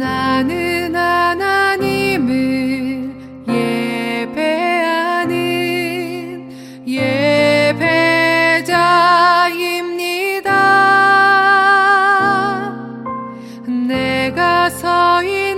나는 하나님을 예배하는 예배자입니다. 내가 서 있는